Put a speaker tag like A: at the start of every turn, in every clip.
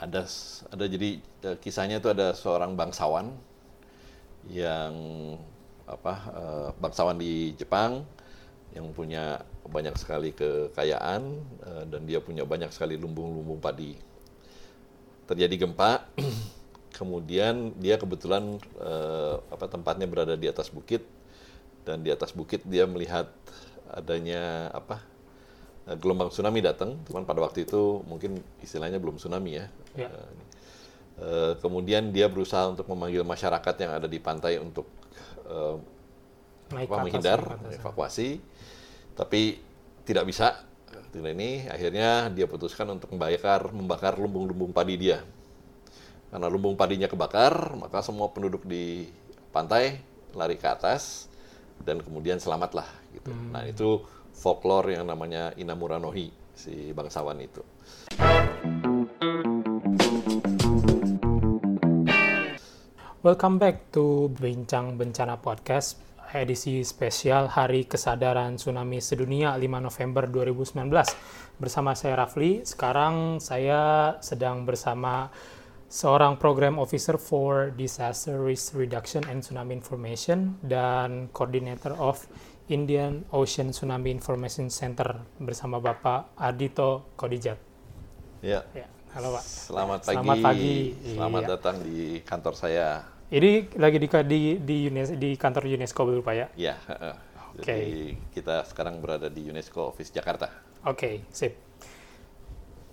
A: ada ada jadi eh, kisahnya itu ada seorang bangsawan yang apa eh, bangsawan di Jepang yang punya banyak sekali kekayaan eh, dan dia punya banyak sekali lumbung-lumbung padi. Terjadi gempa, kemudian dia kebetulan eh, apa tempatnya berada di atas bukit dan di atas bukit dia melihat adanya apa gelombang tsunami datang, cuman pada waktu itu mungkin istilahnya belum tsunami ya.
B: Ya.
A: Eh, eh, kemudian dia berusaha untuk memanggil masyarakat yang ada di pantai untuk eh,
B: Naik
A: apa, menghindar,
B: atas.
A: evakuasi, tapi tidak bisa. Tidak ini akhirnya dia putuskan untuk membakar membakar lumbung-lumbung padi dia. Karena lumbung padinya kebakar, maka semua penduduk di pantai lari ke atas dan kemudian selamatlah gitu.
B: Hmm.
A: Nah, itu folklore yang namanya Inamura no Hi, si bangsawan itu.
B: Welcome back to Bincang Bencana Podcast edisi spesial Hari Kesadaran Tsunami Sedunia 5 November 2019 bersama saya Rafli. Sekarang saya sedang bersama seorang program officer for disaster risk reduction and tsunami information dan coordinator of Indian Ocean Tsunami Information Center bersama Bapak Ardito Kodijat.
A: Ya.
B: Ya, halo Pak.
A: Selamat pagi.
B: Selamat pagi.
A: Selamat
B: Iya.
A: datang di kantor saya.
B: Ini lagi di di di, UNES- di kantor UNESCO dulu Pak ya.
A: Ya, heeh.
B: Oke.
A: Jadi kita sekarang berada di UNESCO Office Jakarta.
B: Oke, sip.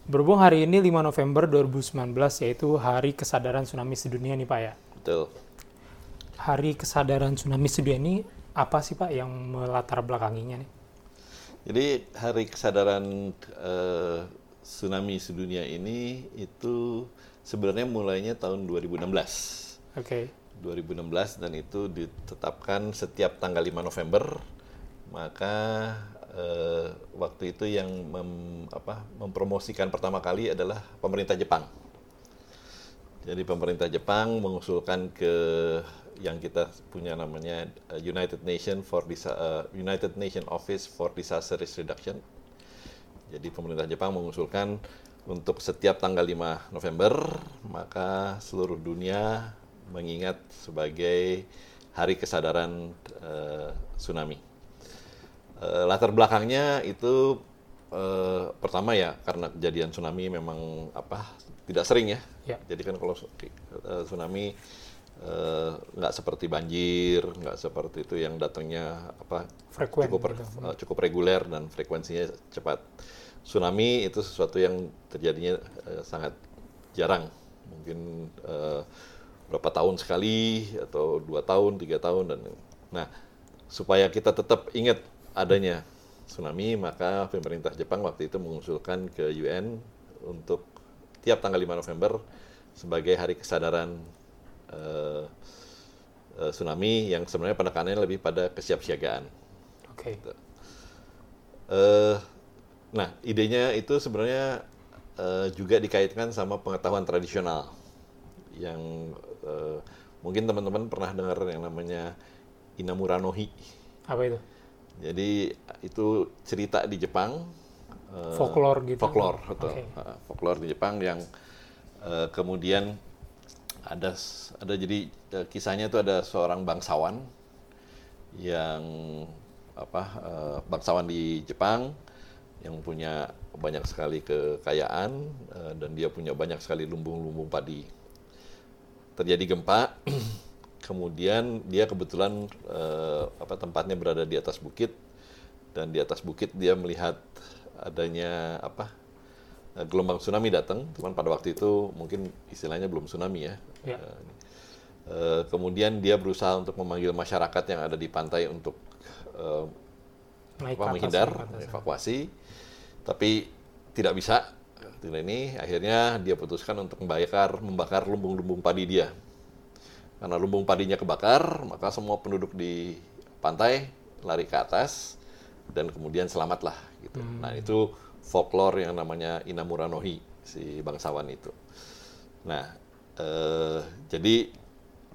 B: Berhubung hari ini 5 November 2019 yaitu Hari Kesadaran Tsunami Sedunia nih Pak ya.
A: Betul.
B: Hari Kesadaran Tsunami Sedunia ini apa sih Pak yang melatar belakanginya nih?
A: Jadi hari kesadaran eh, tsunami sedunia ini itu sebenarnya mulainya tahun 2016.
B: Oke,
A: 2016 dan itu ditetapkan setiap tanggal 5 November. Maka eh, waktu itu yang mem- apa, mempromosikan pertama kali adalah pemerintah Jepang. Jadi pemerintah Jepang mengusulkan ke yang kita punya namanya uh, United Nation for Disa- uh, United Nation Office for Disaster Risk Reduction. Jadi pemerintah Jepang mengusulkan untuk setiap tanggal 5 November maka seluruh dunia mengingat sebagai hari kesadaran uh, tsunami. Uh, latar belakangnya itu uh, pertama ya karena kejadian tsunami memang apa tidak sering ya.
B: Ya.
A: Jadi kan kalau uh, tsunami uh, nggak seperti banjir, nggak seperti itu yang datangnya apa
B: Frekuen
A: cukup
B: gitu.
A: uh, cukup reguler dan frekuensinya cepat. Tsunami itu sesuatu yang terjadinya uh, sangat jarang, mungkin uh, berapa tahun sekali atau dua tahun, tiga tahun dan nah supaya kita tetap ingat adanya tsunami maka pemerintah Jepang waktu itu mengusulkan ke UN untuk tiap tanggal 5 November sebagai hari kesadaran eh, eh, tsunami yang sebenarnya penekanannya lebih pada kesiapsiagaan.
B: Oke,
A: Eh, nah, idenya itu sebenarnya eh, juga dikaitkan sama pengetahuan tradisional yang eh, mungkin teman-teman pernah dengar yang namanya Inamura no Hi.
B: apa itu?
A: Jadi itu cerita di Jepang.
B: Folklore gitu?
A: Folklore, betul. Eh, folklore di Jepang yang eh, kemudian ada ada jadi eh, kisahnya itu ada seorang bangsawan yang apa eh, bangsawan di Jepang yang punya banyak sekali kekayaan eh, dan dia punya banyak sekali lumbung-lumbung padi. Terjadi gempa, kemudian dia kebetulan apa tempatnya berada di atas bukit dan di atas bukit dia melihat adanya apa gelombang tsunami datang, cuman pada waktu itu mungkin istilahnya belum tsunami ya.
B: Ya.
A: Eh, eh, kemudian dia berusaha untuk memanggil masyarakat yang ada di pantai untuk eh,
B: Naik
A: apa, menghindar,
B: ke atas.
A: evakuasi, tapi tidak bisa. Tidak ini akhirnya dia putuskan untuk membakar membakar lumbung-lumbung padi dia. Karena lumbung padinya kebakar, maka semua penduduk di pantai lari ke atas dan kemudian selamatlah gitu.
B: Hmm.
A: Nah, itu folklore yang namanya Inamura no Hi, si bangsawan itu. Nah, eh, jadi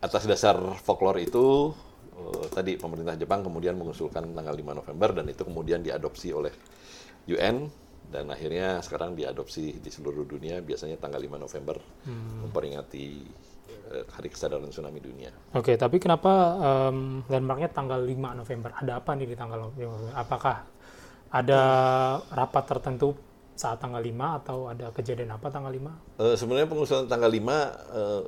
A: atas dasar folklore itu eh, tadi pemerintah Jepang kemudian mengusulkan tanggal 5 November dan itu kemudian diadopsi oleh UN dan akhirnya sekarang diadopsi di seluruh dunia biasanya tanggal 5 November
B: Hmm.
A: memperingati eh, Hari Kesadaran Tsunami Dunia.
B: Oke, tapi kenapa em, landmarknya tanggal 5 November? Ada apa nih di tanggal 5 November? Apakah ada rapat tertentu saat tanggal 5 atau ada kejadian apa tanggal 5?
A: Eh, sebenarnya pengusulan tanggal 5 eh,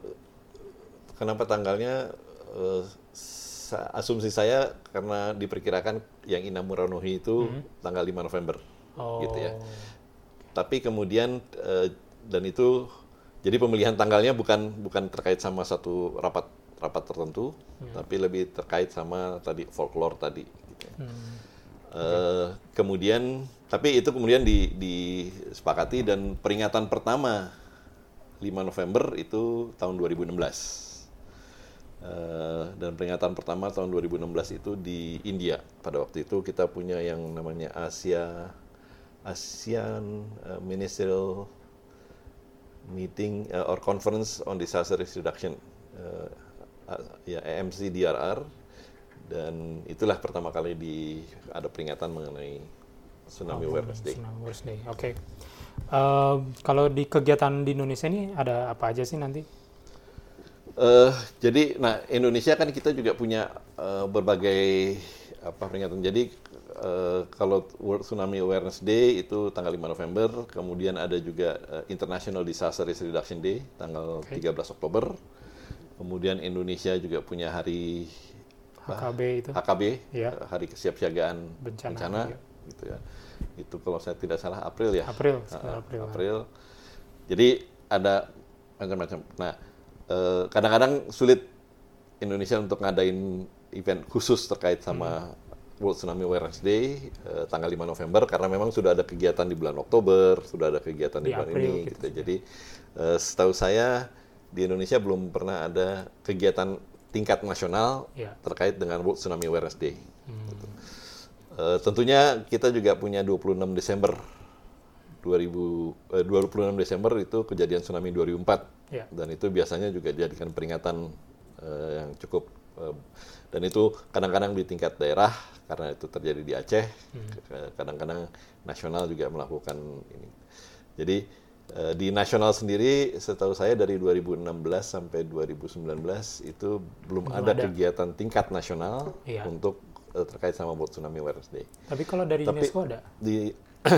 A: kenapa tanggalnya eh, sa- asumsi saya karena diperkirakan yang Inamuranohi itu tanggal 5 November
B: Oh,
A: gitu ya. Tapi kemudian eh, dan itu jadi pemilihan tanggalnya bukan bukan terkait sama satu rapat rapat tertentu, tapi lebih terkait sama tadi folklore tadi. Gitu ya.
B: Hmm.
A: Eh, kemudian tapi itu kemudian di, disepakati dan peringatan pertama 5 November itu tahun 2016. Eh, dan peringatan pertama tahun 2016 itu di India. Pada waktu itu kita punya yang namanya Asia ASEAN eh, Ministerial Meeting eh, or Conference on Disaster Risk Reduction a- ya AMC DRR dan itulah pertama kali di ada peringatan mengenai Tsunami Awareness Day.
B: Tsunami Awareness Day. Oke. Em, kalau di kegiatan di Indonesia ini ada apa aja sih nanti?
A: Eh, jadi, nah Indonesia kan kita juga punya eh, berbagai apa peringatan. Jadi eh, kalau World Tsunami Awareness Day itu tanggal 5 November, kemudian ada juga eh, International Disaster Risk Reduction Day tanggal
B: Oke.
A: 13 Oktober. Kemudian Indonesia juga punya hari
B: HKB itu?
A: HKB, eh, Hari Kesiapsiagaan
B: Bencana,
A: Bencana,
B: iya.
A: Gitu ya. Itu kalau saya tidak salah April ya.
B: April,
A: Ah,
B: sekitar April.
A: April. Jadi ada macam-macam. Nah, eh, kadang-kadang sulit Indonesia untuk ngadain event khusus terkait sama
B: Hmm.
A: World Tsunami Awareness Day eh, tanggal 5 November karena memang sudah ada kegiatan di bulan Oktober, sudah ada kegiatan di,
B: Di
A: bulan
B: April
A: ini
B: gitu
A: gitu. Jadi eh, setahu saya di Indonesia belum pernah ada kegiatan tingkat nasional
B: Iya.
A: terkait dengan World Tsunami Awareness Day.
B: Hmm.
A: Gitu. Eh, tentunya kita juga punya 26 Desember 2000 eh, 26 Desember itu kejadian tsunami 2004
B: Iya.
A: dan itu biasanya juga dijadikan peringatan eh, yang cukup eh, dan itu kadang-kadang di tingkat daerah karena itu terjadi di Aceh ke- kadang-kadang nasional juga melakukan ini jadi eh, di nasional sendiri setahu saya dari 2016 sampai 2019 itu belum, ada,
B: ada.
A: kegiatan tingkat nasional
B: Iya.
A: untuk terkait sama World Tsunami Awareness Day
B: Tapi kalau dari
A: Tapi-
B: UNESCO ada?
A: di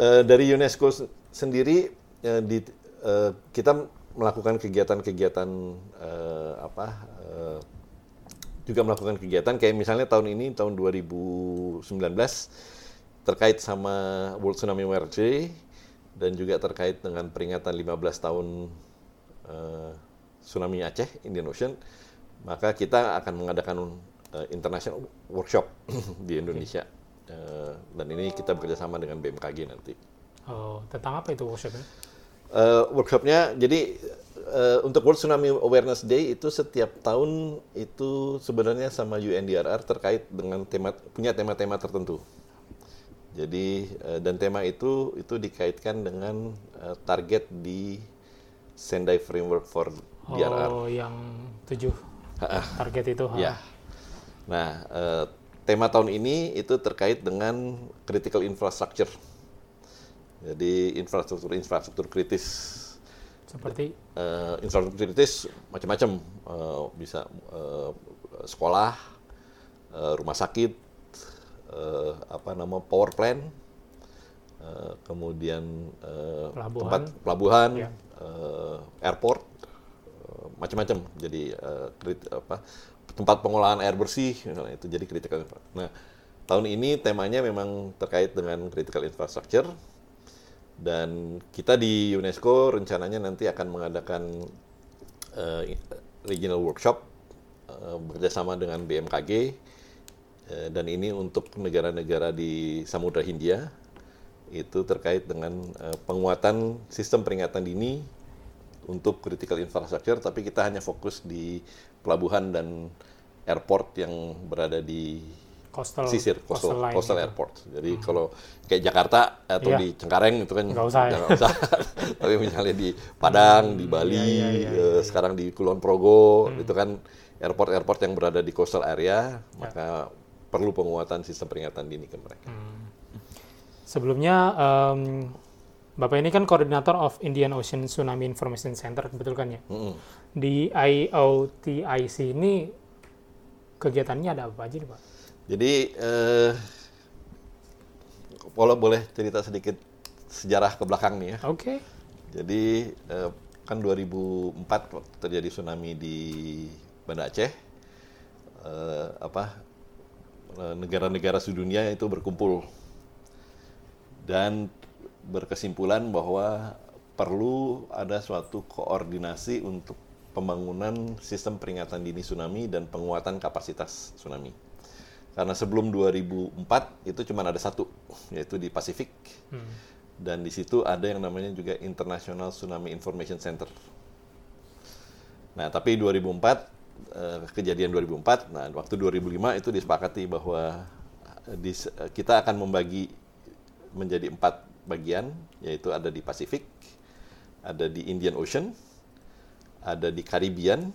A: eh, dari UNESCO sendiri eh, di eh, kita melakukan kegiatan-kegiatan eh, apa eh, juga melakukan kegiatan kayak misalnya tahun ini tahun 2019 terkait sama World Tsunami Awareness Day dan juga terkait dengan peringatan 15 tahun eh, tsunami Aceh Indian Ocean maka kita akan mengadakan eh, international workshop di Indonesia Eh, dan ini kita bekerjasama dengan BMKG nanti.
B: Oh, tentang apa itu workshopnya?
A: Eh, workshopnya jadi eh, untuk World Tsunami Awareness Day itu setiap tahun itu sebenarnya sama UNDRR terkait dengan tema punya tema-tema tertentu. Jadi eh, dan tema itu itu dikaitkan dengan eh, target di Sendai Framework for DRR.
B: Oh, yang tujuh target itu. ha?
A: Ya. Nah, eh, tema tahun ini itu terkait dengan critical infrastructure. Jadi infrastruktur-infrastruktur kritis.
B: Seperti
A: Eh, infrastruktur kritis macam-macam, Eh, bisa eh, sekolah, eh, rumah sakit, eh, apa nama power plant, eh, kemudian eh,
B: Pelabuhan.
A: tempat pelabuhan,
B: Ya.
A: eh, airport, eh, macam-macam. Jadi krit- apa tempat pengolahan air bersih, misalnya itu jadi critical infra. Nah, tahun ini temanya memang terkait dengan critical infrastructure dan kita di UNESCO rencananya nanti akan mengadakan eh, regional workshop eh, bekerjasama dengan BMKG eh, dan ini untuk negara-negara di Samudra Hindia itu terkait dengan eh, penguatan sistem peringatan dini untuk critical infrastructure tapi kita hanya fokus di pelabuhan dan airport yang berada di
B: coastal
A: sisir coastal,
B: line
A: coastal
B: gitu.
A: airport. Jadi kalau kayak Jakarta atau
B: Iya.
A: di Cengkareng itu kan
B: Nggak usah ya.
A: usah. Tapi misalnya di Padang, di Bali,
B: iya, iya,
A: eh,
B: iya,
A: sekarang di Kulon Progo, itu kan airport-airport yang berada di coastal area, maka perlu penguatan sistem peringatan dini ke mereka.
B: Hmm. Sebelumnya um, Bapak ini kan koordinator of Indian Ocean Tsunami Information Center, betul kan ya?
A: Mm -mm.
B: Di IOTIC ini kegiatannya ada apa aja nih Pak?
A: Jadi, eh, Polo boleh cerita sedikit sejarah ke belakang nih ya.
B: Oke. Okay.
A: Jadi, eh, kan 2004 waktu terjadi tsunami di Banda Aceh, eh, apa eh, negara-negara sedunia itu berkumpul dan berkesimpulan bahwa perlu ada suatu koordinasi untuk pembangunan sistem peringatan dini tsunami dan penguatan kapasitas tsunami. Karena sebelum 2004 itu cuma ada satu, yaitu di Pasifik. Hmm. Dan di situ ada yang namanya juga International Tsunami Information Center. Nah, tapi 2004 eh, kejadian 2004, nah waktu 2005 itu disepakati bahwa eh, kita akan membagi menjadi empat bagian, yaitu ada di Pasifik, ada di Indian Ocean, ada di Caribbean,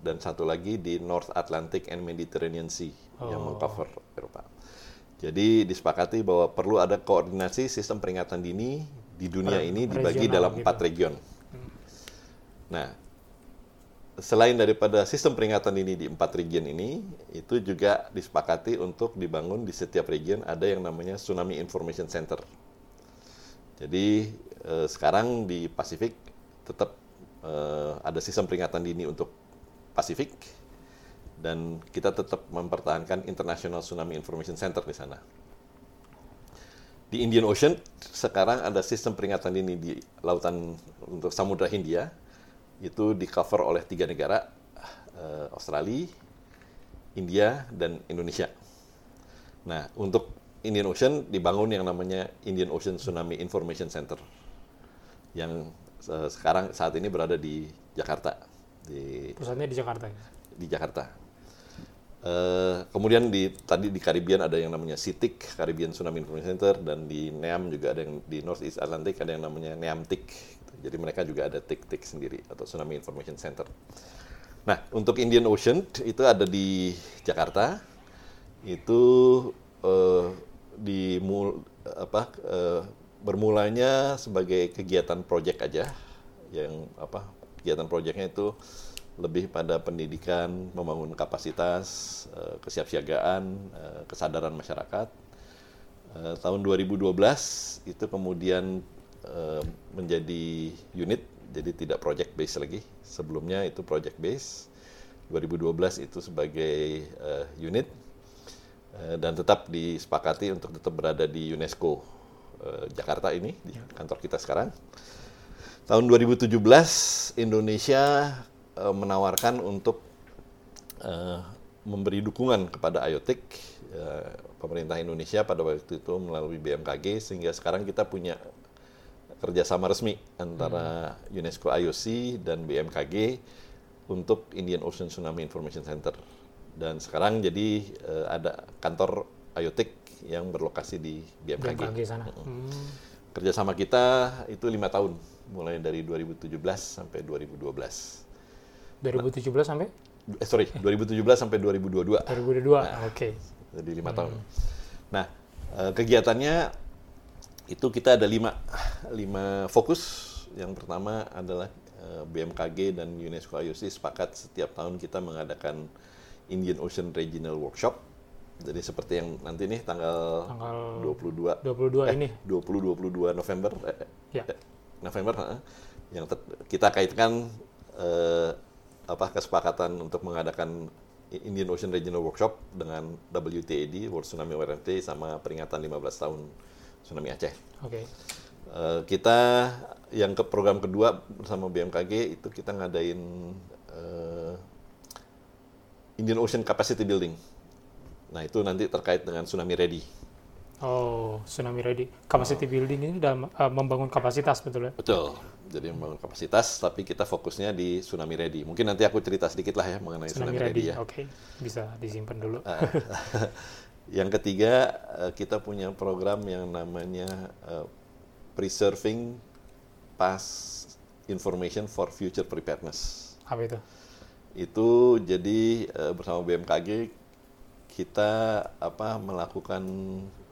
A: dan satu lagi di North Atlantic and Mediterranean Sea oh. yang mengcover Eropa. Jadi disepakati bahwa perlu ada koordinasi sistem peringatan dini di dunia ini dibagi dalam gitu. empat region. Hmm. Nah, selain daripada sistem peringatan dini di empat region ini, itu juga disepakati untuk dibangun di setiap region ada yang namanya Tsunami Information Center. Jadi eh, sekarang di Pasifik tetap eh, ada sistem peringatan dini untuk Pasifik dan kita tetap mempertahankan International Tsunami Information Center di sana. Di Indian Ocean sekarang ada sistem peringatan dini di lautan untuk Samudra Hindia itu di cover oleh tiga negara eh, Australia, India dan Indonesia. Nah untuk Indian Ocean dibangun yang namanya Indian Ocean Tsunami Information Center yang uh, sekarang saat ini berada di Jakarta.
B: Di pusatnya di Jakarta. Ya?
A: Di Jakarta. Uh, kemudian di tadi di Caribbean ada yang namanya CITIC Caribbean Tsunami Information Center dan di NEAM juga ada yang di North East Atlantic ada yang namanya NEAMTIC. Jadi mereka juga ada TIC-TIC sendiri atau Tsunami Information Center. Nah, untuk Indian Ocean itu ada di Jakarta. Itu uh, di apa uh, bermulanya sebagai kegiatan proyek aja yang apa kegiatan proyeknya itu lebih pada pendidikan, membangun kapasitas, uh, kesiapsiagaan, uh, kesadaran masyarakat. Tahun 2012 itu kemudian menjadi unit, jadi tidak project base lagi. Sebelumnya itu project base. 2012 itu sebagai unit Eh, dan tetap disepakati untuk tetap berada di UNESCO eh, Jakarta ini di ya. kantor kita sekarang. Tahun 2017 Indonesia eh, menawarkan untuk memberi dukungan kepada IOTIC pemerintah Indonesia pada waktu itu melalui BMKG sehingga sekarang kita punya kerjasama resmi antara hmm. UNESCO IOC dan BMKG untuk Indian Ocean Tsunami Information Center dan sekarang jadi uh, ada kantor Ayotik yang berlokasi di BMKG. BMKG sana. Hmm. Kerjasama kita itu lima tahun, mulai dari 2017 sampai 2012.
B: 2017 nah, sampai?
A: Eh, sorry, 2017 sampai 2022. 2022,
B: nah, oke. Okay.
A: Jadi lima hmm. tahun. Nah, uh, kegiatannya itu kita ada lima, lima fokus. Yang pertama adalah eh, BMKG dan UNESCO IOC sepakat setiap tahun kita mengadakan Indian Ocean Regional Workshop. Jadi seperti yang nanti nih tanggal, tanggal 22
B: 22 eh, ini
A: 20 22 November eh, ya. eh, November eh, yang kita kaitkan eh, apa kesepakatan untuk mengadakan Indian Ocean Regional Workshop dengan WTAD World Tsunami Awareness Day sama peringatan 15 tahun tsunami Aceh. Oke. Okay. Uh, kita yang ke program kedua bersama BMKG itu kita ngadain uh, Indian Ocean Capacity Building. Nah, itu nanti terkait dengan tsunami ready.
B: Oh, tsunami ready. Capacity oh. building ini dalam uh, membangun kapasitas betul ya?
A: Betul. Jadi membangun kapasitas, tapi kita fokusnya di tsunami ready. Mungkin nanti aku cerita sedikit lah ya mengenai tsunami, tsunami ready. ready ya.
B: Oke, okay. bisa disimpan dulu. Ah.
A: yang ketiga, eh, kita punya program yang namanya uh, Preserving Past Information for Future Preparedness.
B: Apa itu?
A: Itu jadi uh, bersama BMKG kita apa melakukan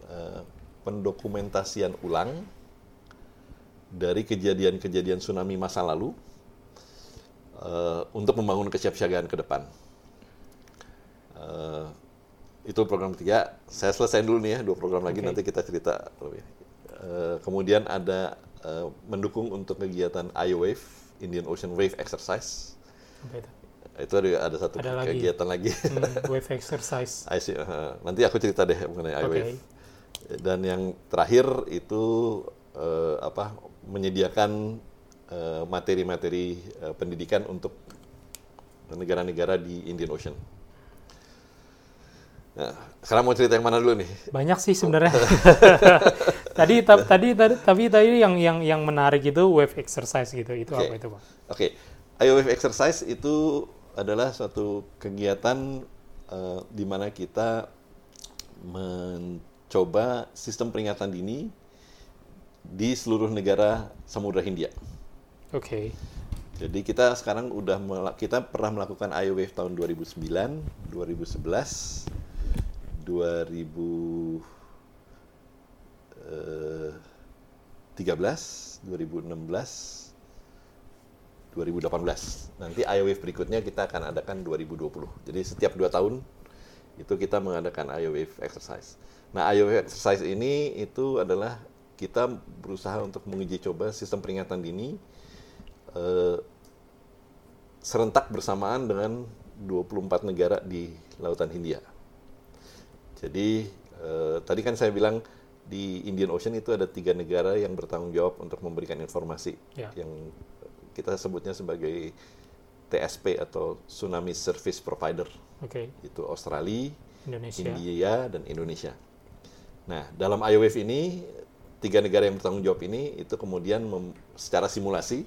A: uh, pendokumentasian ulang dari kejadian-kejadian tsunami masa lalu uh, untuk membangun kesiapsiagaan ke depan. Uh, itu program ketiga. Saya selesai dulu nih ya, dua program lagi okay. nanti kita cerita lebih. Uh, kemudian ada uh, mendukung untuk kegiatan IOWAVE, Indian Ocean Wave Exercise. Apa itu? Itu ada, ada satu ada kegiatan lagi. lagi.
B: Hmm, wave exercise.
A: see, uh, nanti aku cerita deh mengenai okay. IOWAVE. Dan yang terakhir itu uh, apa menyediakan materi-materi uh, uh, pendidikan untuk negara-negara di Indian Ocean. Nah, sekarang mau cerita yang mana dulu nih?
B: Banyak sih sebenarnya. tadi tadi tadi tapi tadi yang yang yang menarik itu wave exercise gitu. Itu okay. apa itu, Pak?
A: Oke. Okay. Ayo wave exercise itu adalah suatu kegiatan uh, di mana kita mencoba sistem peringatan dini di seluruh negara Samudra Hindia.
B: Oke. Okay.
A: Jadi kita sekarang udah kita pernah melakukan IOWave tahun 2009, 2011, 2013, 2016, 2018. Nanti IOWave berikutnya kita akan adakan 2020. Jadi setiap dua tahun itu kita mengadakan IOWave exercise. Nah, IOWave exercise ini itu adalah kita berusaha untuk menguji coba sistem peringatan dini eh, serentak bersamaan dengan 24 negara di Lautan Hindia. Jadi eh, tadi kan saya bilang di Indian Ocean itu ada tiga negara yang bertanggung jawab untuk memberikan informasi ya. yang kita sebutnya sebagai TSP atau Tsunami Service Provider.
B: Okay.
A: Itu Australia, Indonesia. India, dan Indonesia. Nah, dalam IOWF ini tiga negara yang bertanggung jawab ini itu kemudian secara simulasi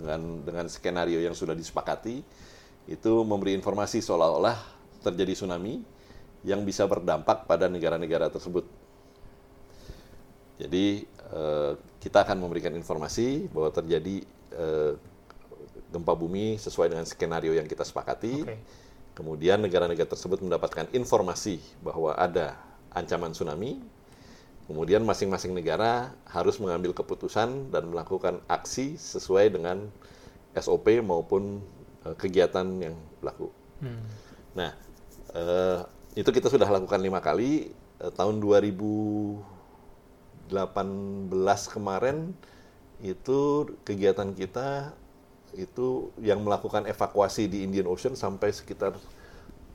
A: dengan dengan skenario yang sudah disepakati itu memberi informasi seolah-olah terjadi tsunami yang bisa berdampak pada negara-negara tersebut. Jadi eh, kita akan memberikan informasi bahwa terjadi eh, gempa bumi sesuai dengan skenario yang kita sepakati. Okay. Kemudian negara-negara tersebut mendapatkan informasi bahwa ada ancaman tsunami. Kemudian masing-masing negara harus mengambil keputusan dan melakukan aksi sesuai dengan SOP maupun eh, kegiatan yang berlaku. Hmm. Nah, itu kita sudah lakukan lima kali. Eh, tahun 2018 kemarin itu kegiatan kita itu yang melakukan evakuasi di Indian Ocean sampai sekitar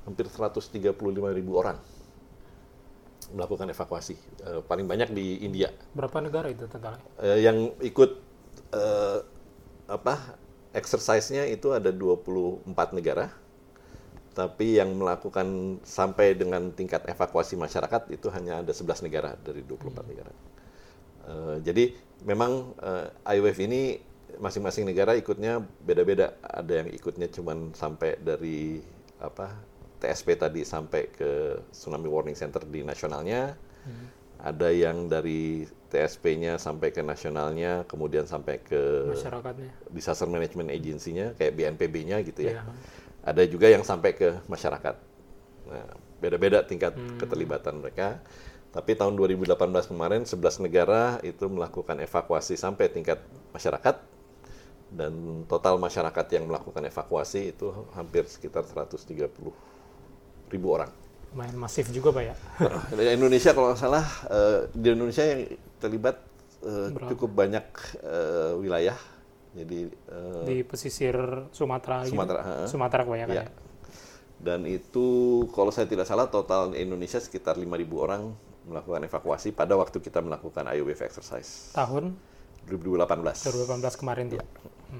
A: hampir 135 ribu orang melakukan evakuasi. Uh, paling banyak di India.
B: Berapa negara itu totalnya?
A: Uh, yang ikut uh, apa exercise-nya itu ada 24 negara tapi yang melakukan sampai dengan tingkat evakuasi masyarakat itu hanya ada 11 negara dari 24 hmm. negara. Uh, jadi memang uh, IWF ini masing-masing negara ikutnya beda-beda. Ada yang ikutnya cuma sampai dari apa TSP tadi sampai ke tsunami warning center di nasionalnya. Hmm. Ada yang dari TSP-nya sampai ke nasionalnya, kemudian sampai ke
B: masyarakatnya.
A: Disaster Management Agency-nya kayak BNPB-nya gitu ya. Yeah ada juga yang sampai ke masyarakat. Nah, beda-beda tingkat hmm. keterlibatan mereka. Tapi tahun 2018 kemarin 11 negara itu melakukan evakuasi sampai tingkat masyarakat dan total masyarakat yang melakukan evakuasi itu hampir sekitar 130 ribu orang.
B: Lumayan masif juga Pak ya?
A: Di Indonesia kalau nggak salah, eh, di Indonesia yang terlibat eh, cukup banyak eh, wilayah jadi
B: uh, di pesisir Sumatera,
A: Sumatera,
B: gitu. uh, Sumatera kebanyakan ya. ya.
A: Dan itu kalau saya tidak salah total Indonesia sekitar 5.000 orang melakukan evakuasi pada waktu kita melakukan IOWF exercise.
B: Tahun
A: 2018.
B: 2018 kemarin ya.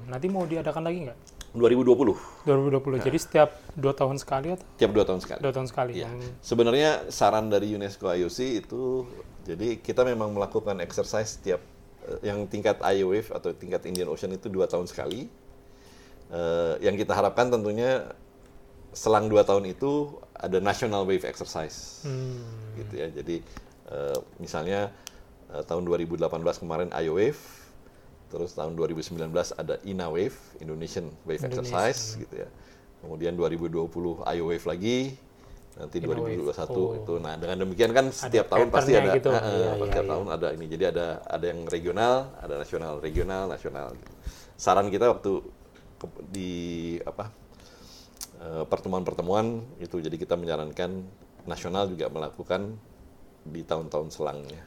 B: Nanti mau diadakan lagi nggak?
A: 2020.
B: 2020. Nah. Jadi setiap dua tahun sekali atau?
A: Setiap dua tahun sekali.
B: Dua tahun sekali.
A: Ya. Hmm. Sebenarnya saran dari UNESCO IOC itu, jadi kita memang melakukan exercise setiap yang tingkat IOWave atau tingkat Indian Ocean itu dua tahun sekali. Uh, yang kita harapkan tentunya selang dua tahun itu ada national wave exercise, hmm. gitu ya. Jadi uh, misalnya uh, tahun 2018 kemarin IOWave, terus tahun 2019 ada INA Wave Indonesian Wave Indonesia. Exercise, gitu ya. Kemudian 2020 IOWave lagi, nanti
B: In a wave.
A: 2021
B: Oh.
A: itu. Nah, dengan demikian kan setiap tahun pasti ada
B: gitu.
A: eh,
B: Iya, iya,
A: setiap
B: iya.
A: tahun ada ini. Jadi ada ada yang regional, ada nasional, regional, nasional. gitu. Saran kita waktu ke- di apa eh, pertemuan-pertemuan itu jadi kita menyarankan nasional juga melakukan di tahun-tahun selangnya.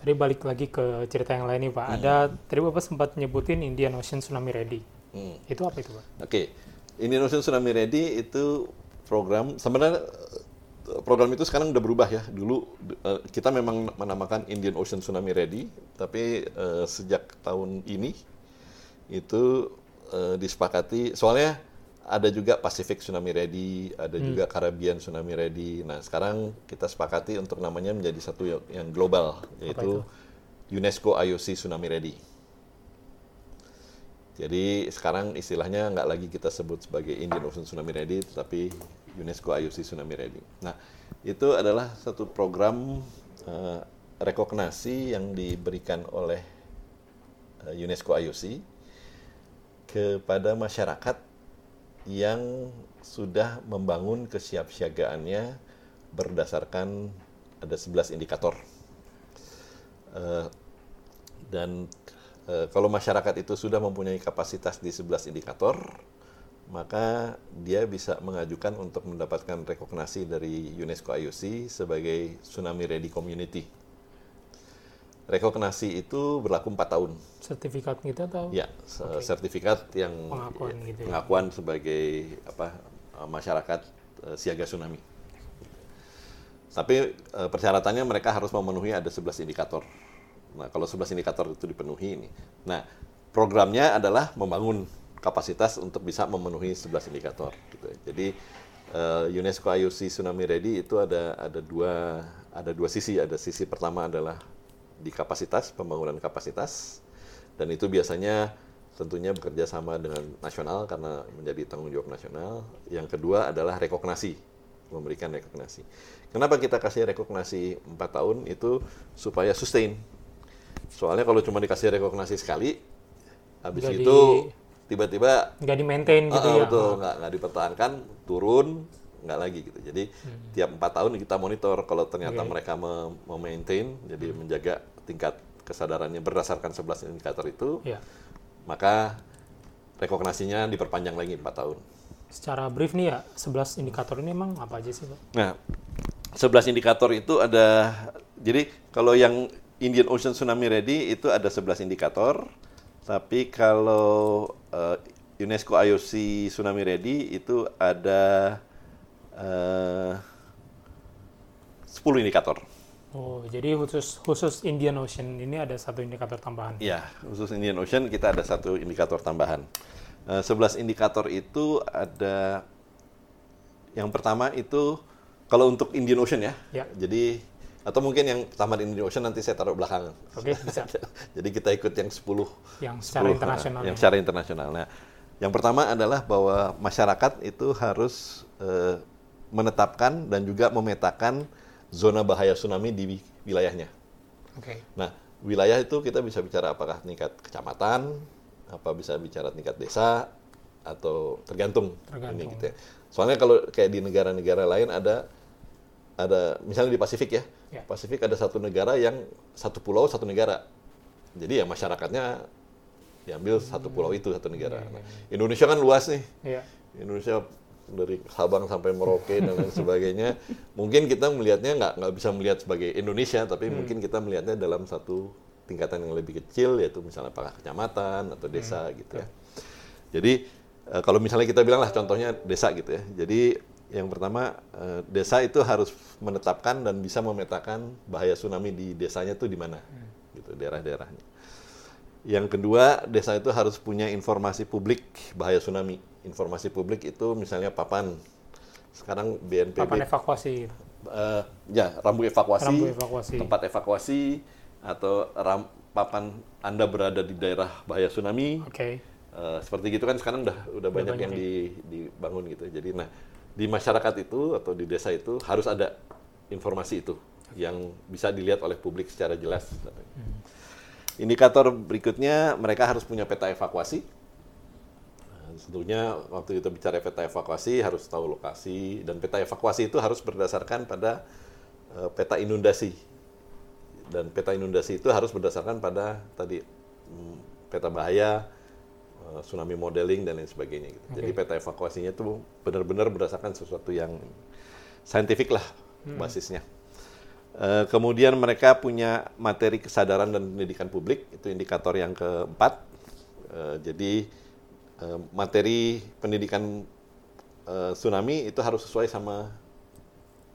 B: Tadi balik lagi ke cerita yang lain nih Pak. Ada tadi Bapak sempat nyebutin Indian Ocean Tsunami Ready.
A: Hmm.
B: Itu apa itu Pak?
A: Oke, Indian Ocean Tsunami Ready itu program sebenarnya eh, program itu sekarang udah berubah ya. Dulu eh, kita memang menamakan Indian Ocean Tsunami Ready, tapi eh, sejak tahun ini itu disepakati soalnya ada juga Pacific Tsunami Ready, ada juga Caribbean Tsunami Ready. Nah, sekarang kita sepakati untuk namanya menjadi satu yang, global yaitu UNESCO IOC Tsunami Ready. Jadi sekarang istilahnya nggak lagi kita sebut sebagai Indian Ocean Tsunami Ready, tetapi UNESCO IOC Tsunami Ready. Nah, itu adalah satu program eh, rekognasi yang diberikan oleh eh, UNESCO IOC kepada masyarakat yang sudah membangun kesiapsiagaannya berdasarkan ada 11 indikator. Eh, dan eh, kalau masyarakat itu sudah mempunyai kapasitas di 11 indikator, maka dia bisa mengajukan untuk mendapatkan rekognasi dari UNESCO IOC sebagai Tsunami Ready Community. Rekognasi itu berlaku 4 tahun.
B: Sertifikat gitu atau?
A: Ya, se- sertifikat yang
B: Pengakuan
A: ya,
B: gitu ya.
A: pengakuan sebagai apa eh, masyarakat eh, siaga tsunami. Tapi eh, persyaratannya mereka harus memenuhi ada 11 indikator. Nah, kalau 11 indikator itu dipenuhi ini. Nah, programnya adalah membangun kapasitas untuk bisa memenuhi 11 indikator gitu ya. Jadi eh, UNESCO IOC Tsunami Ready itu ada ada dua ada dua sisi. Ada sisi pertama adalah di kapasitas, pembangunan kapasitas. Dan itu biasanya tentunya bekerja sama dengan nasional karena menjadi tanggung jawab nasional. Yang kedua adalah rekognasi, memberikan rekognasi. Kenapa kita kasih rekognasi 4 tahun itu supaya sustain. Soalnya kalau cuma dikasih rekognasi sekali, habis
B: Nggak
A: itu tiba-tiba
B: Nggak di maintain gitu
A: Ah,
B: ya?
A: betul, nggak nggak dipertahankan, turun, nggak lagi gitu. Jadi tiap empat tahun kita monitor kalau ternyata
B: Oke.
A: mereka mem- memaintain, jadi menjaga tingkat kesadarannya berdasarkan 11 indikator itu,
B: Ya.
A: maka rekognasinya diperpanjang lagi empat tahun.
B: Secara brief nih ya, 11 indikator ini emang apa aja sih Pak?
A: Nah, 11 indikator itu ada, jadi kalau yang Indian Ocean Tsunami Ready itu ada 11 indikator, tapi kalau eh, UNESCO IOC Tsunami Ready itu ada eh, 10 indikator.
B: Oh, jadi khusus khusus Indian Ocean ini ada satu indikator tambahan.
A: Ya, khusus Indian Ocean kita ada satu indikator tambahan. 11 indikator itu ada yang pertama itu kalau untuk Indian Ocean ya.
B: Ya.
A: Jadi atau mungkin yang tamat Indian Ocean nanti saya taruh belakangan.
B: Oke, bisa.
A: Jadi kita ikut yang 10
B: Yang secara
A: 10,
B: internasional.
A: Yang
B: ya.
A: secara internasional. Nah, yang pertama adalah bahwa masyarakat itu harus eh, menetapkan dan juga memetakan zona bahaya tsunami di wi- wilayahnya.
B: Oke.
A: Nah, wilayah itu kita bisa bicara apakah tingkat kecamatan, apa bisa bicara tingkat desa, atau tergantung,
B: Tergantung.
A: ini gitu ya. Soalnya kalau kayak di negara-negara lain ada ada misalnya di Pasifik ya,
B: Ya.
A: Pasifik ada satu negara yang satu pulau satu negara. Jadi ya masyarakatnya diambil satu pulau itu satu negara.
B: Iya, iya,
A: Nah, Indonesia kan luas nih.
B: Iya.
A: Indonesia dari Sabang sampai Merauke dan lain sebagainya. Mungkin kita melihatnya nggak nggak bisa melihat sebagai Indonesia, tapi mungkin kita melihatnya dalam satu tingkatan yang lebih kecil, yaitu misalnya apakah kecamatan atau desa gitu ya. Jadi eh, kalau misalnya kita bilang lah contohnya desa gitu ya. Jadi yang pertama eh, desa itu harus menetapkan dan bisa memetakan bahaya tsunami di desanya tuh di mana, gitu daerah-daerahnya. Yang kedua, desa itu harus punya informasi publik bahaya tsunami. Informasi publik itu misalnya papan. Sekarang BNPB
B: Papan evakuasi.
A: eh, ya rambu evakuasi,
B: Rambu evakuasi.
A: tempat evakuasi atau ram, papan Anda berada di daerah bahaya tsunami.
B: Oke.
A: Eh, seperti gitu kan sekarang udah udah banyak,
B: banyak
A: yang
B: ya.
A: di, dibangun gitu. Jadi nah di masyarakat itu atau di desa itu harus ada informasi itu yang bisa dilihat oleh publik secara jelas. Indikator berikutnya mereka harus punya peta evakuasi. Eh, tentunya waktu kita bicara peta evakuasi harus tahu lokasi dan peta evakuasi itu harus berdasarkan pada uh, peta inundasi dan peta inundasi itu harus berdasarkan pada tadi um, peta bahaya, uh, tsunami modeling dan lain sebagainya. Gitu. Okay. Jadi peta evakuasinya itu benar-benar berdasarkan sesuatu yang saintifik lah hmm. basisnya. Uh, kemudian mereka punya materi kesadaran dan pendidikan publik itu indikator yang keempat. Uh, jadi materi pendidikan uh, tsunami itu harus sesuai sama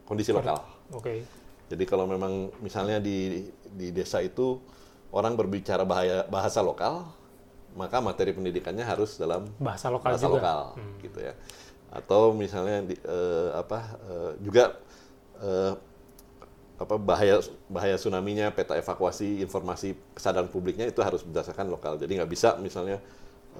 A: kondisi lokal.
B: Oke. Okay.
A: Jadi kalau memang misalnya di di desa itu orang berbicara bahaya, bahasa lokal, maka materi pendidikannya harus dalam
B: bahasa lokal
A: bahasa
B: juga.
A: lokal, hmm. gitu ya. Atau misalnya di, uh, apa uh, juga uh, apa bahaya bahaya tsunami-nya, peta evakuasi, informasi kesadaran publiknya itu harus berdasarkan lokal. Jadi nggak bisa misalnya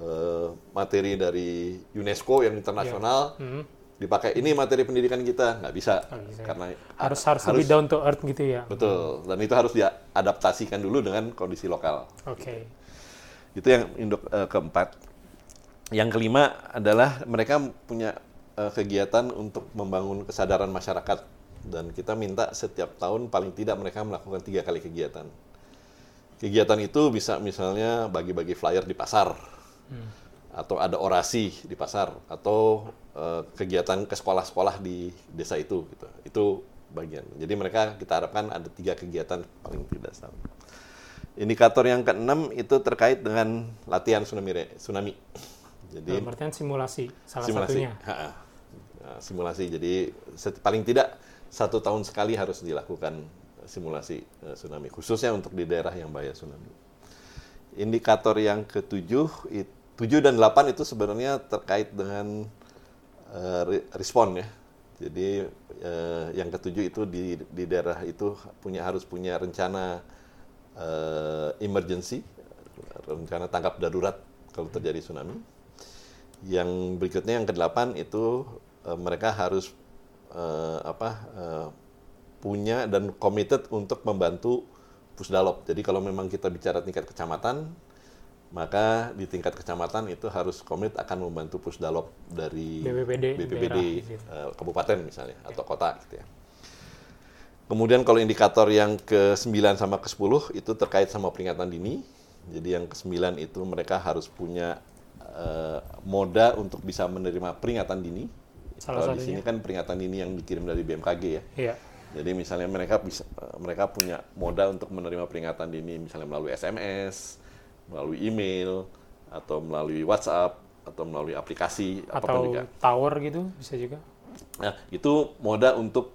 A: uh, materi dari UNESCO yang internasional yeah. mm -hmm. dipakai ini materi pendidikan kita nggak bisa, oh, bisa
B: karena harus harus lebih down to earth gitu ya.
A: Betul. Dan itu harus diadaptasikan dulu dengan kondisi lokal.
B: Oke. Okay.
A: Itu yang induk uh, keempat. Yang kelima adalah mereka punya uh, kegiatan untuk membangun kesadaran masyarakat dan kita minta setiap tahun paling tidak mereka melakukan tiga kali kegiatan. Kegiatan itu bisa misalnya bagi-bagi flyer di pasar, hmm. atau ada orasi di pasar, atau uh, kegiatan ke sekolah-sekolah di desa itu. Gitu. Itu bagian. Jadi mereka kita harapkan ada tiga kegiatan paling tidak sama. Indikator yang keenam itu terkait dengan latihan tsunami. tsunami.
B: Jadi Dalam simulasi salah simulasi. satunya. Ha -ha.
A: Nah, simulasi. Jadi paling tidak satu tahun sekali harus dilakukan simulasi uh, tsunami, khususnya untuk di daerah yang bahaya tsunami. Indikator yang ketujuh, tujuh dan delapan itu sebenarnya terkait dengan uh, respon ya. Jadi uh, yang ketujuh itu di, di daerah itu punya harus punya rencana uh, emergency, rencana tangkap darurat kalau terjadi tsunami. Yang berikutnya yang kedelapan itu uh, mereka harus uh, apa uh, punya dan committed untuk membantu pusdalop. Jadi kalau memang kita bicara tingkat kecamatan, maka di tingkat kecamatan itu harus komit akan membantu pusdalop dari
B: BPBD,
A: BPBD uh, kabupaten misalnya okay. atau kota gitu ya. Kemudian kalau indikator yang ke-9 sama ke-10 itu terkait sama peringatan dini. Jadi yang ke-9 itu mereka harus punya uh, moda untuk bisa menerima peringatan dini Salah Kalau di sini kan peringatan ini yang dikirim dari BMKG ya.
B: Iya.
A: Jadi misalnya mereka bisa mereka punya moda untuk menerima peringatan dini misalnya melalui SMS, melalui email, atau melalui WhatsApp, atau melalui aplikasi
B: atau juga. tower gitu bisa juga.
A: Nah, itu moda untuk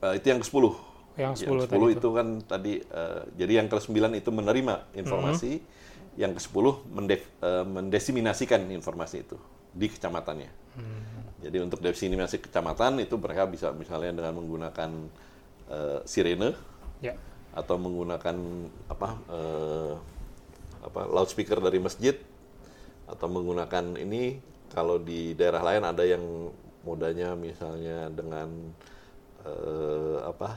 A: uh, itu yang ke-10.
B: Yang 10,
A: yang 10 itu. itu kan tadi uh, jadi yang ke-9 itu menerima informasi, mm -hmm. yang ke-10 mendef, uh, mendesiminasikan informasi itu di kecamatannya. Hmm. Jadi untuk definisi kecamatan itu mereka bisa misalnya dengan menggunakan uh, sirene
B: yeah.
A: atau menggunakan apa uh, apa loudspeaker dari masjid atau menggunakan ini kalau di daerah lain ada yang modanya misalnya dengan uh, apa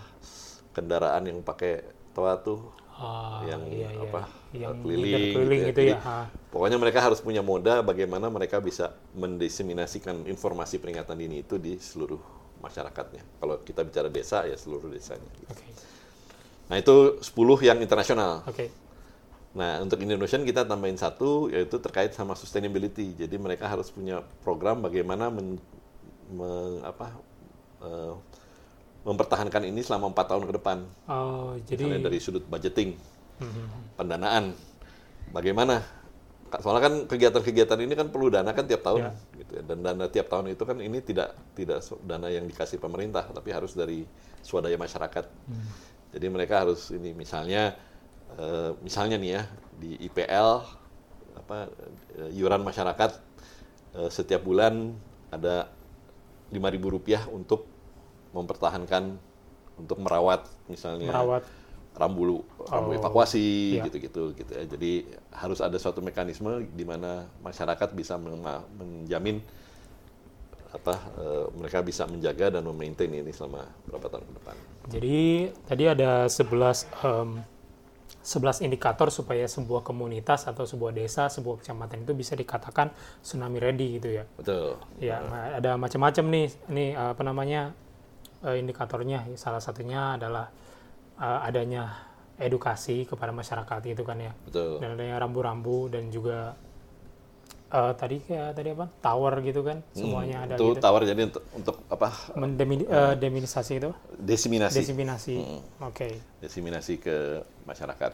A: kendaraan yang pakai toa tuh
B: oh, yang iya, iya.
A: apa
B: yang
A: keliling,
B: keliling gitu, ya.
A: Jadi, pokoknya mereka harus punya moda bagaimana mereka bisa mendesiminasikan informasi peringatan dini itu di seluruh masyarakatnya. Kalau kita bicara desa ya seluruh desanya. Okay. Nah itu 10 yang internasional.
B: Okay.
A: Nah untuk Indonesia kita tambahin satu yaitu terkait sama sustainability. Jadi mereka harus punya program bagaimana men, men apa uh, mempertahankan ini selama empat tahun ke depan.
B: Oh, jadi
A: Misalnya dari sudut budgeting, mm-hmm. pendanaan, bagaimana? Soalnya kan kegiatan-kegiatan ini kan perlu dana kan tiap tahun, yeah. gitu ya. Dan dana tiap tahun itu kan ini tidak tidak dana yang dikasih pemerintah, tapi harus dari swadaya masyarakat. Mm. Jadi mereka harus ini misalnya, uh, misalnya nih ya di IPL apa uh, iuran masyarakat uh, setiap bulan ada lima ribu rupiah untuk mempertahankan untuk merawat misalnya
B: merawat
A: rambu rambu oh, evakuasi iya. gitu-gitu gitu ya. Jadi harus ada suatu mekanisme di mana masyarakat bisa menjamin apa e, mereka bisa menjaga dan memaintain ini selama berapa tahun ke depan.
B: Jadi tadi ada 11 um, 11 indikator supaya sebuah komunitas atau sebuah desa, sebuah kecamatan itu bisa dikatakan tsunami ready gitu ya.
A: Betul.
B: Ya, nah, ada macam-macam nih, ini uh, apa namanya uh, indikatornya. Salah satunya adalah uh, adanya edukasi kepada masyarakat itu kan ya.
A: Betul.
B: Dan adanya rambu-rambu dan juga uh, tadi kayak tadi apa tower gitu kan, semuanya ada
A: Itu
B: gitu.
A: tower jadi untuk, untuk apa?
B: Mendemi, uh, deminisasi itu,
A: Desiminasi.
B: desiminasi. Oke.
A: Desiminasi ke masyarakat.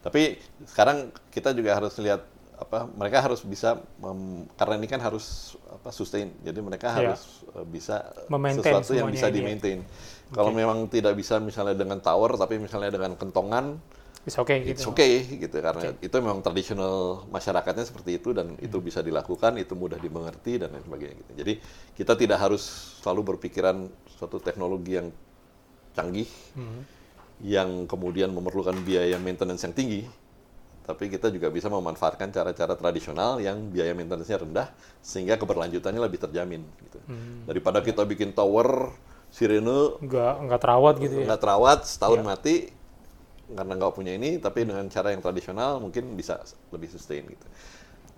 A: Tapi sekarang kita juga harus lihat apa mereka harus bisa mem- karena ini kan harus apa sustain jadi mereka
B: Iya.
A: harus uh, bisa
B: Memaintain
A: sesuatu yang bisa
B: ini
A: di
B: ya.
A: maintain kalau memang tidak bisa misalnya dengan tower tapi misalnya dengan kentongan
B: Bisa oke
A: it's
B: gitu.
A: okay gitu karena itu memang tradisional masyarakatnya seperti itu dan itu bisa dilakukan itu mudah dimengerti dan lain sebagainya gitu. jadi kita tidak harus selalu berpikiran suatu teknologi yang canggih
B: Hmm.
A: yang kemudian memerlukan biaya maintenance yang tinggi tapi kita juga bisa memanfaatkan cara-cara tradisional yang biaya maintenance-nya rendah sehingga keberlanjutannya lebih terjamin gitu.
B: Hmm.
A: Daripada kita bikin tower sirene
B: Nggak nggak terawat gitu ya.
A: nggak terawat setahun
B: Iya.
A: mati karena nggak punya ini tapi dengan cara yang tradisional mungkin bisa lebih sustain gitu.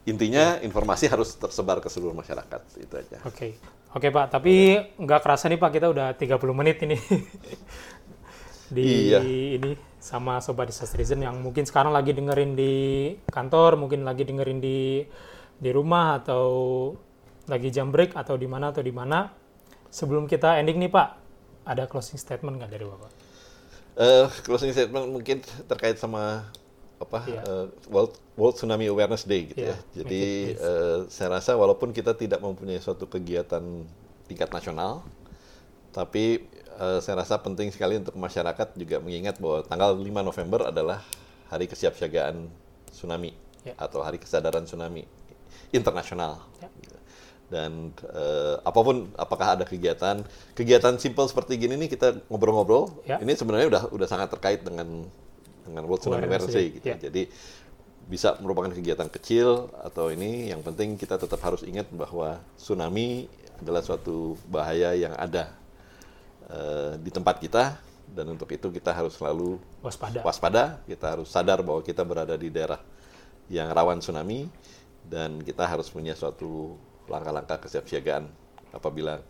A: Intinya
B: Iya.
A: informasi harus tersebar ke seluruh masyarakat itu aja.
B: Oke. Oke, Pak. Tapi nggak kerasa nih, Pak, kita udah 30 menit ini. di
A: Iya.
B: ini sama Sobat Disastrizen yang mungkin sekarang lagi dengerin di kantor, mungkin lagi dengerin di di rumah atau lagi jam break atau di mana atau di mana. Sebelum kita ending nih, Pak, ada closing statement nggak dari Bapak?
A: Eh, closing statement mungkin terkait sama apa
B: Iya.
A: eh, World World Tsunami Awareness Day gitu
B: Iya,
A: ya. Jadi
B: make it
A: eh, saya rasa walaupun kita tidak mempunyai suatu kegiatan tingkat nasional, tapi eh, saya rasa penting sekali untuk masyarakat juga mengingat bahwa tanggal 5 November adalah hari kesiapsiagaan tsunami
B: Ya.
A: atau hari kesadaran tsunami internasional.
B: Ya.
A: Dan eh, apa pun, apakah ada kegiatan, kegiatan simple seperti gini nih kita ngobrol-ngobrol,
B: Ya.
A: ini sebenarnya udah udah sangat terkait dengan dengan World Tsunami Awareness Day
B: Day,
A: gitu.
B: ya.
A: Jadi bisa merupakan kegiatan kecil atau ini yang penting kita tetap harus ingat bahwa tsunami adalah suatu bahaya yang ada eh, di tempat kita dan untuk itu kita harus selalu
B: Waspada.
A: waspada, kita harus sadar bahwa kita berada di daerah yang rawan tsunami dan kita harus punya suatu langkah-langkah kesiapsiagaan apabila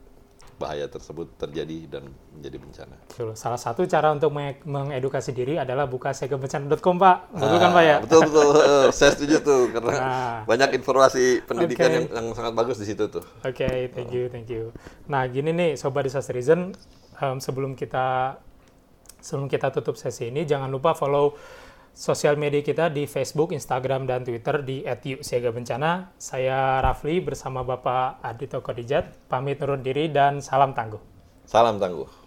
A: bahaya tersebut terjadi dan menjadi bencana.
B: Betul. Salah satu cara untuk meng- mengedukasi diri adalah buka segabencana.com, Pak. Betul kan,
A: Ah,
B: Pak ya?
A: Betul betul, Eh, saya setuju tuh karena
B: Nah.
A: banyak informasi pendidikan
B: Oke.
A: yang, yang sangat bagus di situ tuh.
B: Oke, thank you, thank you. Nah, gini nih, Sobat Disastrizen, em, sebelum kita sebelum kita tutup sesi ini, jangan lupa follow sosial media kita di Facebook, Instagram, dan Twitter di @siagabencana. Saya Rafli bersama Bapak Adito Kodijat, pamit undur diri dan salam tangguh.
A: Salam tangguh.